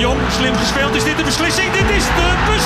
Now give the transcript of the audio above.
Jong, slim gespeeld. Is dit de beslissing? Dit is de beslissing,